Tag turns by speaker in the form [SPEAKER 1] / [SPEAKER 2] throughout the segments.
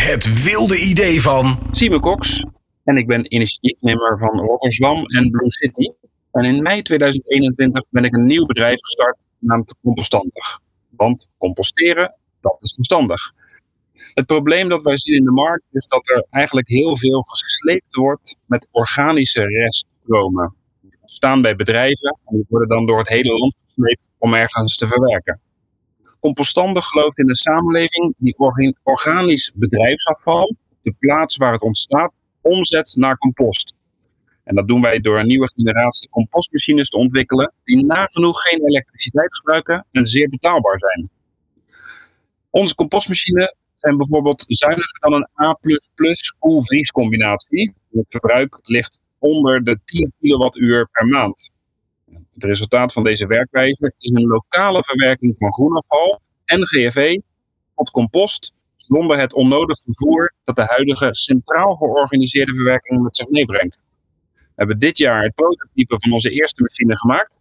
[SPEAKER 1] Het wilde idee van.
[SPEAKER 2] Simon Cox en ik ben initiatiefnemer van Rotterdam en Blue City. En in mei 2021 ben ik een nieuw bedrijf gestart, namelijk Compostandig. Want composteren, dat is verstandig. Het probleem dat wij zien in de markt is dat er eigenlijk heel veel gesleept wordt met organische reststromen. Die staan bij bedrijven en die worden dan door het hele land gesleept om ergens te verwerken. Compostandig gelooft in een samenleving die organisch bedrijfsafval, de plaats waar het ontstaat, omzet naar compost. En dat doen wij door een nieuwe generatie compostmachines te ontwikkelen die nagenoeg geen elektriciteit gebruiken en zeer betaalbaar zijn. Onze compostmachines zijn bijvoorbeeld zuiniger dan een A++ koelvries combinatie. Het verbruik ligt onder de 10 kilowattuur per maand. Het resultaat van deze werkwijze is een lokale verwerking van groenafval en GFE tot compost zonder het onnodig vervoer dat de huidige centraal georganiseerde verwerking met zich meebrengt. We hebben dit jaar het prototype van onze eerste machine gemaakt.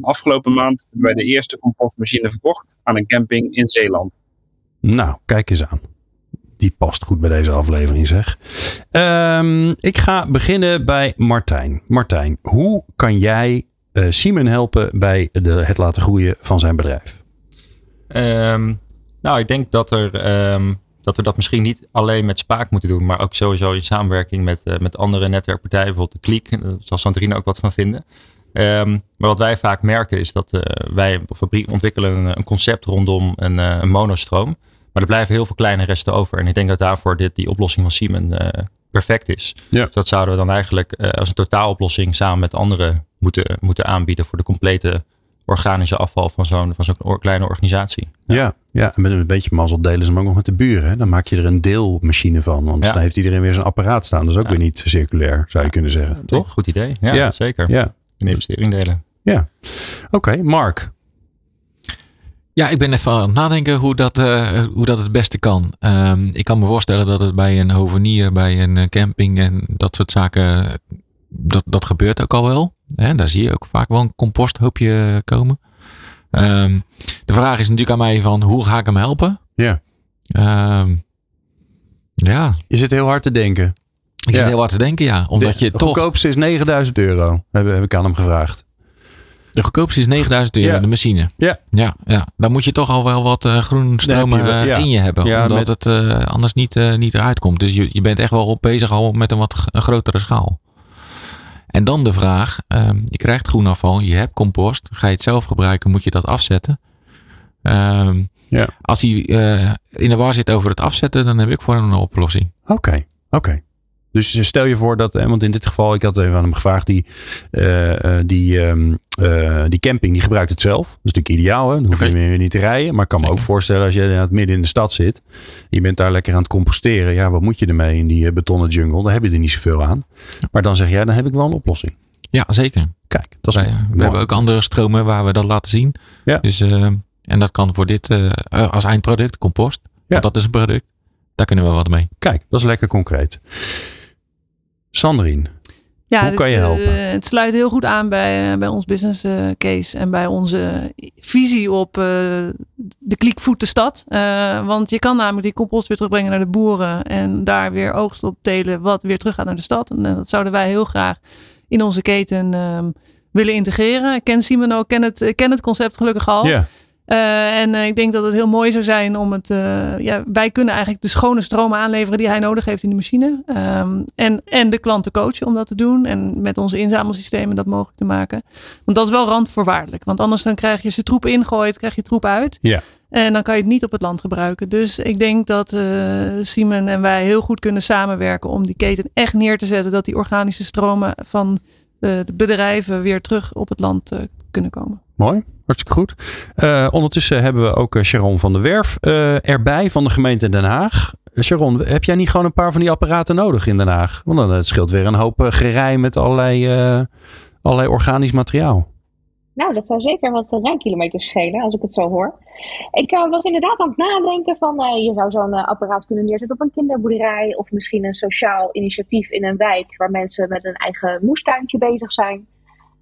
[SPEAKER 2] Afgelopen maand hebben wij de eerste compostmachine verkocht aan een camping in Zeeland.
[SPEAKER 3] Nou, kijk eens aan. Die past goed bij deze aflevering, zeg. Um, ik ga beginnen bij Martijn. Martijn, hoe kan jij uh, Simon helpen bij de, het laten groeien van zijn bedrijf?
[SPEAKER 4] Um, nou, ik denk dat er um, dat we dat misschien niet alleen met Spaak moeten doen, maar ook sowieso in samenwerking met, uh, met andere netwerkpartijen, bijvoorbeeld de Kliek. Daar zal Sandrine ook wat van vinden. Um, maar wat wij vaak merken is dat uh, wij fabriek ontwikkelen een, concept rondom een, een monostroom. Maar er blijven heel veel kleine resten over. En ik denk dat daarvoor dit, die oplossing van Siemens perfect is.
[SPEAKER 3] Ja.
[SPEAKER 4] Dus dat zouden we dan eigenlijk als een totaaloplossing samen met anderen moeten, moeten aanbieden voor de complete organische afval van zo'n van zo'n kleine organisatie.
[SPEAKER 3] Ja. ja. Ja, en met een beetje mazzel delen ze hem ook nog met de buren. Hè? Dan maak je er een deelmachine van. Want ja. dan heeft iedereen weer zijn apparaat staan. Dat is ook weer niet circulair, zou je kunnen zeggen. Toch?
[SPEAKER 4] Goed idee. Ja,
[SPEAKER 3] ja.
[SPEAKER 4] zeker.
[SPEAKER 3] Ja.
[SPEAKER 4] Een investering delen.
[SPEAKER 3] Ja. Oké, okay, Mark.
[SPEAKER 5] Ja, ik ben even aan het nadenken hoe dat, uh, hoe dat het beste kan. Um, ik kan me voorstellen dat het bij een hovenier, bij een camping en dat soort zaken, dat, dat gebeurt ook al wel. Hè? Daar zie je ook vaak wel een composthoopje komen. Um, de vraag is natuurlijk aan mij van hoe ga ik hem helpen?
[SPEAKER 3] Ja.
[SPEAKER 5] Um, ja.
[SPEAKER 3] Je zit heel hard te denken.
[SPEAKER 5] Ik ja. zit heel hard te denken, ja. Omdat
[SPEAKER 3] de
[SPEAKER 5] je toch...
[SPEAKER 3] goedkoopste is 9000 euro, heb, heb ik aan hem gevraagd.
[SPEAKER 5] De goedkoopste is 9000 euro,
[SPEAKER 3] Ja.
[SPEAKER 5] de machine.
[SPEAKER 3] Ja.
[SPEAKER 5] Ja, ja. Dan moet je toch al wel wat uh,
[SPEAKER 3] je wel-
[SPEAKER 5] uh,
[SPEAKER 3] ja.
[SPEAKER 5] in je hebben.
[SPEAKER 3] Ja,
[SPEAKER 5] omdat
[SPEAKER 3] met-
[SPEAKER 5] het uh, anders niet, uh, niet eruit komt. Dus je, je bent echt wel bezig al met een wat een grotere schaal. En dan de vraag, ehm, je krijgt groenafval, je hebt compost. Ga je het zelf gebruiken, moet je dat afzetten. Ehm,
[SPEAKER 3] Ja.
[SPEAKER 5] Als hij eh, in de war zit over het afzetten, dan heb ik voor hem een oplossing.
[SPEAKER 3] Oké, oké. Dus stel je voor dat, hè, want in dit geval, ik had even aan hem gevraagd, die, eh, eh, die, ehm, eh, die camping, die gebruikt het zelf. Dat is natuurlijk ideaal, hè? dan hoef je meer niet te rijden. Maar ik kan me ook voorstellen als je in het midden in de stad zit, je bent daar lekker aan het composteren. Ja, wat moet je ermee in die eh, betonnen jungle? Daar heb je er niet zoveel aan. Maar dan zeg jij, dan heb ik wel een oplossing.
[SPEAKER 5] Ja, zeker.
[SPEAKER 3] Kijk, dat is
[SPEAKER 5] Wij, we hebben ook andere stromen waar we dat laten zien.
[SPEAKER 3] Ja.
[SPEAKER 5] Dus, eh, en dat kan voor dit eh, eh, als eindproduct, compost. Want dat is een product. Daar kunnen we wat mee.
[SPEAKER 3] Kijk, dat is lekker concreet. Sandrine,
[SPEAKER 6] Ja,
[SPEAKER 3] Hoe kan je
[SPEAKER 6] eh,
[SPEAKER 3] helpen?
[SPEAKER 6] het sluit heel goed aan bij, eh, bij ons business eh, case en bij onze visie op eh, de kliekvoet stad. Want je kan namelijk die compost weer terugbrengen naar de boeren en daar weer oogst op telen wat weer terug gaat naar de stad. En dat zouden wij heel graag in onze keten ehm, willen integreren. Ik ken Simon ook, ken het, ken het concept gelukkig al.
[SPEAKER 3] ja,
[SPEAKER 6] Eh, en eh, ik denk dat het heel mooi zou zijn om het. eh, ja, wij kunnen eigenlijk de schone stromen aanleveren die hij nodig heeft in de machine. Ehm, en, en de klanten coachen om dat te doen. En met onze inzamelsystemen dat mogelijk te maken. Want dat is wel randvoorwaardelijk. Want anders dan krijg je ze troep ingooit, krijg je troep uit.
[SPEAKER 3] Ja.
[SPEAKER 6] En dan kan je het niet op het land gebruiken. Dus ik denk dat Simon en wij heel goed kunnen samenwerken om die keten echt neer te zetten. Dat die organische stromen van de bedrijven weer terug op het land kunnen komen.
[SPEAKER 3] Mooi. Hartstikke goed. Eh, ondertussen hebben we ook eh, Sharon van der Werf eh, erbij van de gemeente Den Haag. Sharon, heb jij niet gewoon een paar van die apparaten nodig in Den Haag? Want dan het scheelt weer een hoop gerij met allerlei, allerlei organisch materiaal.
[SPEAKER 7] Nou, dat zou zeker wat rijkilometers schelen, als ik het zo hoor. Ik was inderdaad aan het nadenken van, je zou zo'n apparaat kunnen neerzetten op een kinderboerderij of misschien een sociaal initiatief in een wijk waar mensen met een eigen moestuintje bezig zijn.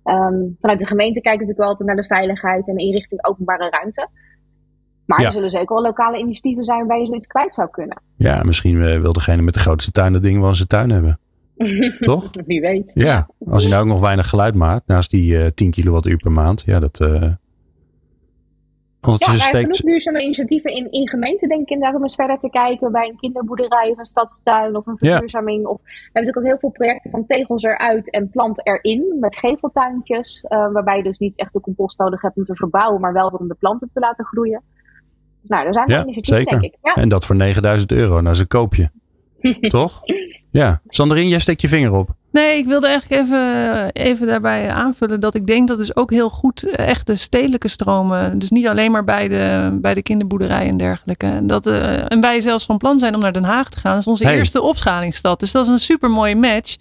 [SPEAKER 7] Ehm, vanuit de gemeente kijken we natuurlijk wel altijd naar de veiligheid en inrichting openbare ruimte. Maar
[SPEAKER 3] Ja.
[SPEAKER 7] er zullen zeker wel lokale initiatieven zijn waarbij je zoiets kwijt zou kunnen.
[SPEAKER 3] Ja, misschien eh, wil degene met de grootste tuin dat ding wel in zijn tuin hebben. Toch?
[SPEAKER 7] Wie weet.
[SPEAKER 3] Ja, als hij nou ook nog weinig geluid maakt, naast die eh 10 kilowattuur per maand. Ja, dat... eh
[SPEAKER 7] Ja, er zijn
[SPEAKER 3] steekt...
[SPEAKER 7] genoeg duurzame initiatieven in, in gemeenten, denk ik inderdaad, om eens verder te kijken bij een kinderboerderij of een stadstuin of een
[SPEAKER 3] Ja.
[SPEAKER 7] verduurzaming. Of, we hebben natuurlijk ook heel veel projecten van tegels eruit en plant erin, met geveltuintjes, eh, waarbij je dus niet echt de compost nodig hebt om te verbouwen, maar wel om de planten te laten groeien. Nou, er zijn
[SPEAKER 3] Ja,
[SPEAKER 7] initiatieven,
[SPEAKER 3] zeker.
[SPEAKER 7] denk ik. Ja.
[SPEAKER 3] En dat voor 9000 euro. Nou, ze koop je. Toch? Ja. Sandrine, jij steekt je vinger op.
[SPEAKER 6] Nee, ik wilde eigenlijk even, even daarbij aanvullen dat ik denk dat dus ook heel goed eh, echte stedelijke stromen, dus niet alleen maar bij de, bij de kinderboerderij en dergelijke. Dat, eh, en wij zelfs van plan zijn om naar Den Haag te gaan. Dat is onze
[SPEAKER 3] Hey.
[SPEAKER 6] eerste opschalingsstad. Dus dat is een super mooie match.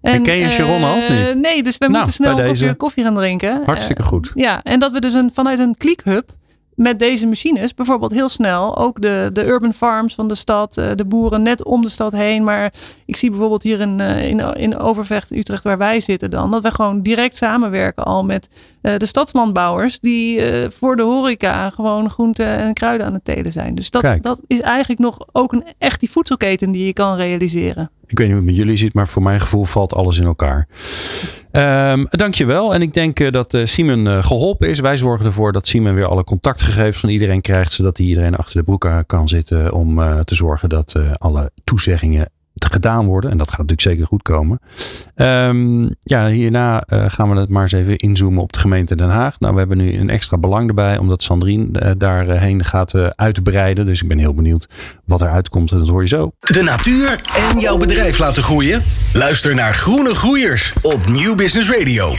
[SPEAKER 6] En,
[SPEAKER 3] Herken je Sharon al of
[SPEAKER 6] eh,
[SPEAKER 3] niet?
[SPEAKER 6] Nee, dus we
[SPEAKER 3] Nou,
[SPEAKER 6] moeten snel een koffie gaan drinken.
[SPEAKER 3] Hartstikke goed.
[SPEAKER 6] Ja, en dat we dus een, vanuit een klickhub met deze machines bijvoorbeeld heel snel ook de, de urban farms van de stad, eh, de boeren net om de stad heen. Maar ik zie bijvoorbeeld hier in, eh, in, in Overvecht, Utrecht, waar wij zitten dan, dat we gewoon direct samenwerken al met eh, de stadslandbouwers die eh, voor de horeca gewoon groenten en kruiden aan het telen zijn. Dus dat,
[SPEAKER 3] Kijk.
[SPEAKER 6] dat is eigenlijk nog ook een echt die voedselketen die je kan realiseren.
[SPEAKER 3] Ik weet niet hoe het met jullie zit, maar voor mijn gevoel valt alles in elkaar. Ehm dankjewel. En ik denk eh, dat Simon eh, geholpen is. Wij zorgen ervoor dat Simon weer alle contactgegevens van iedereen krijgt. Zodat hij iedereen achter de broek kan zitten. Om te zorgen dat alle toezeggingen gedaan worden. En dat gaat natuurlijk zeker goed komen. Ehm, ja, hierna eh, gaan we het maar eens even inzoomen op de gemeente Den Haag. Nou, we hebben nu een extra belang erbij. Omdat Sandrine eh, daarheen gaat eh, uitbreiden. Dus ik ben heel benieuwd wat eruit komt. En dat hoor je zo.
[SPEAKER 1] De natuur en jouw bedrijf laten groeien? Luister naar Groene Groeiers op Nieuw Business Radio.